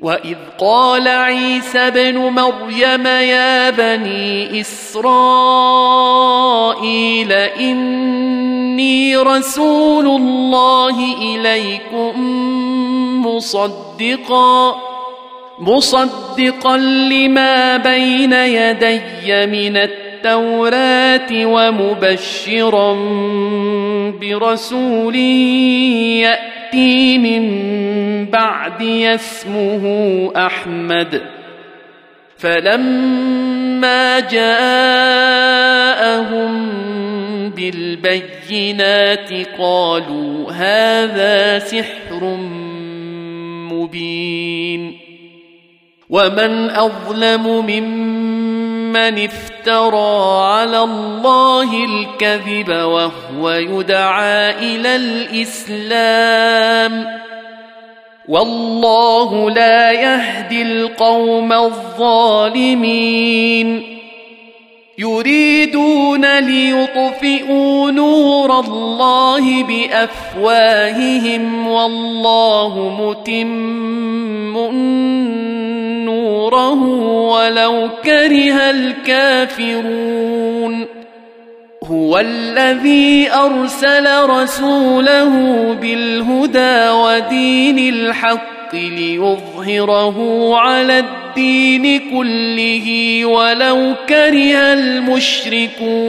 واذ قال عيسى ابن مريم يا بني اسرائيل اني رسول الله اليكم مصدقا مصدقا لما بين يدي من التوراة ومبشرا برسول يأتي من بعدي اسمه أحمد. فلما جاءهم بالبينات قالوا هذا سحر مبين. ومن أظلم ممن افترى على الله الكذب وهو يدعى إلى الاسلام والله لا يهدي القوم الظالمين يريدون ليطفئوا نور الله بافواههم والله متم نوره ولو كره الكافرون. هو الذي أرسل رسوله بالهدى ودين الحق ليظهره على الدين كله ولو كره المشركون.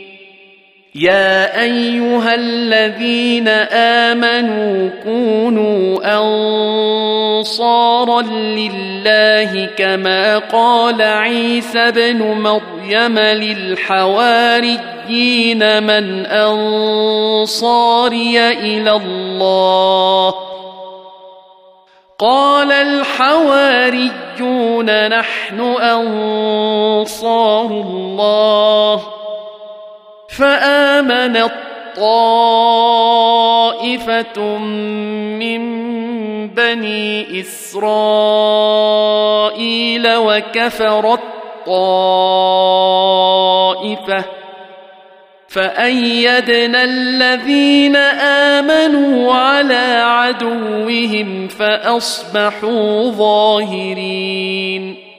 يا أيها الذين آمنوا كونوا أنصارا لله كما قال عيسى ابن مريم للحواريين من أنصاري إلى الله. قال الحواريون نحن أنصار الله. فامنت طائفه من بني إسرائيل وكفرت طائفه فأيدنا الذين آمنوا على عدوهم فأصبحوا ظاهرين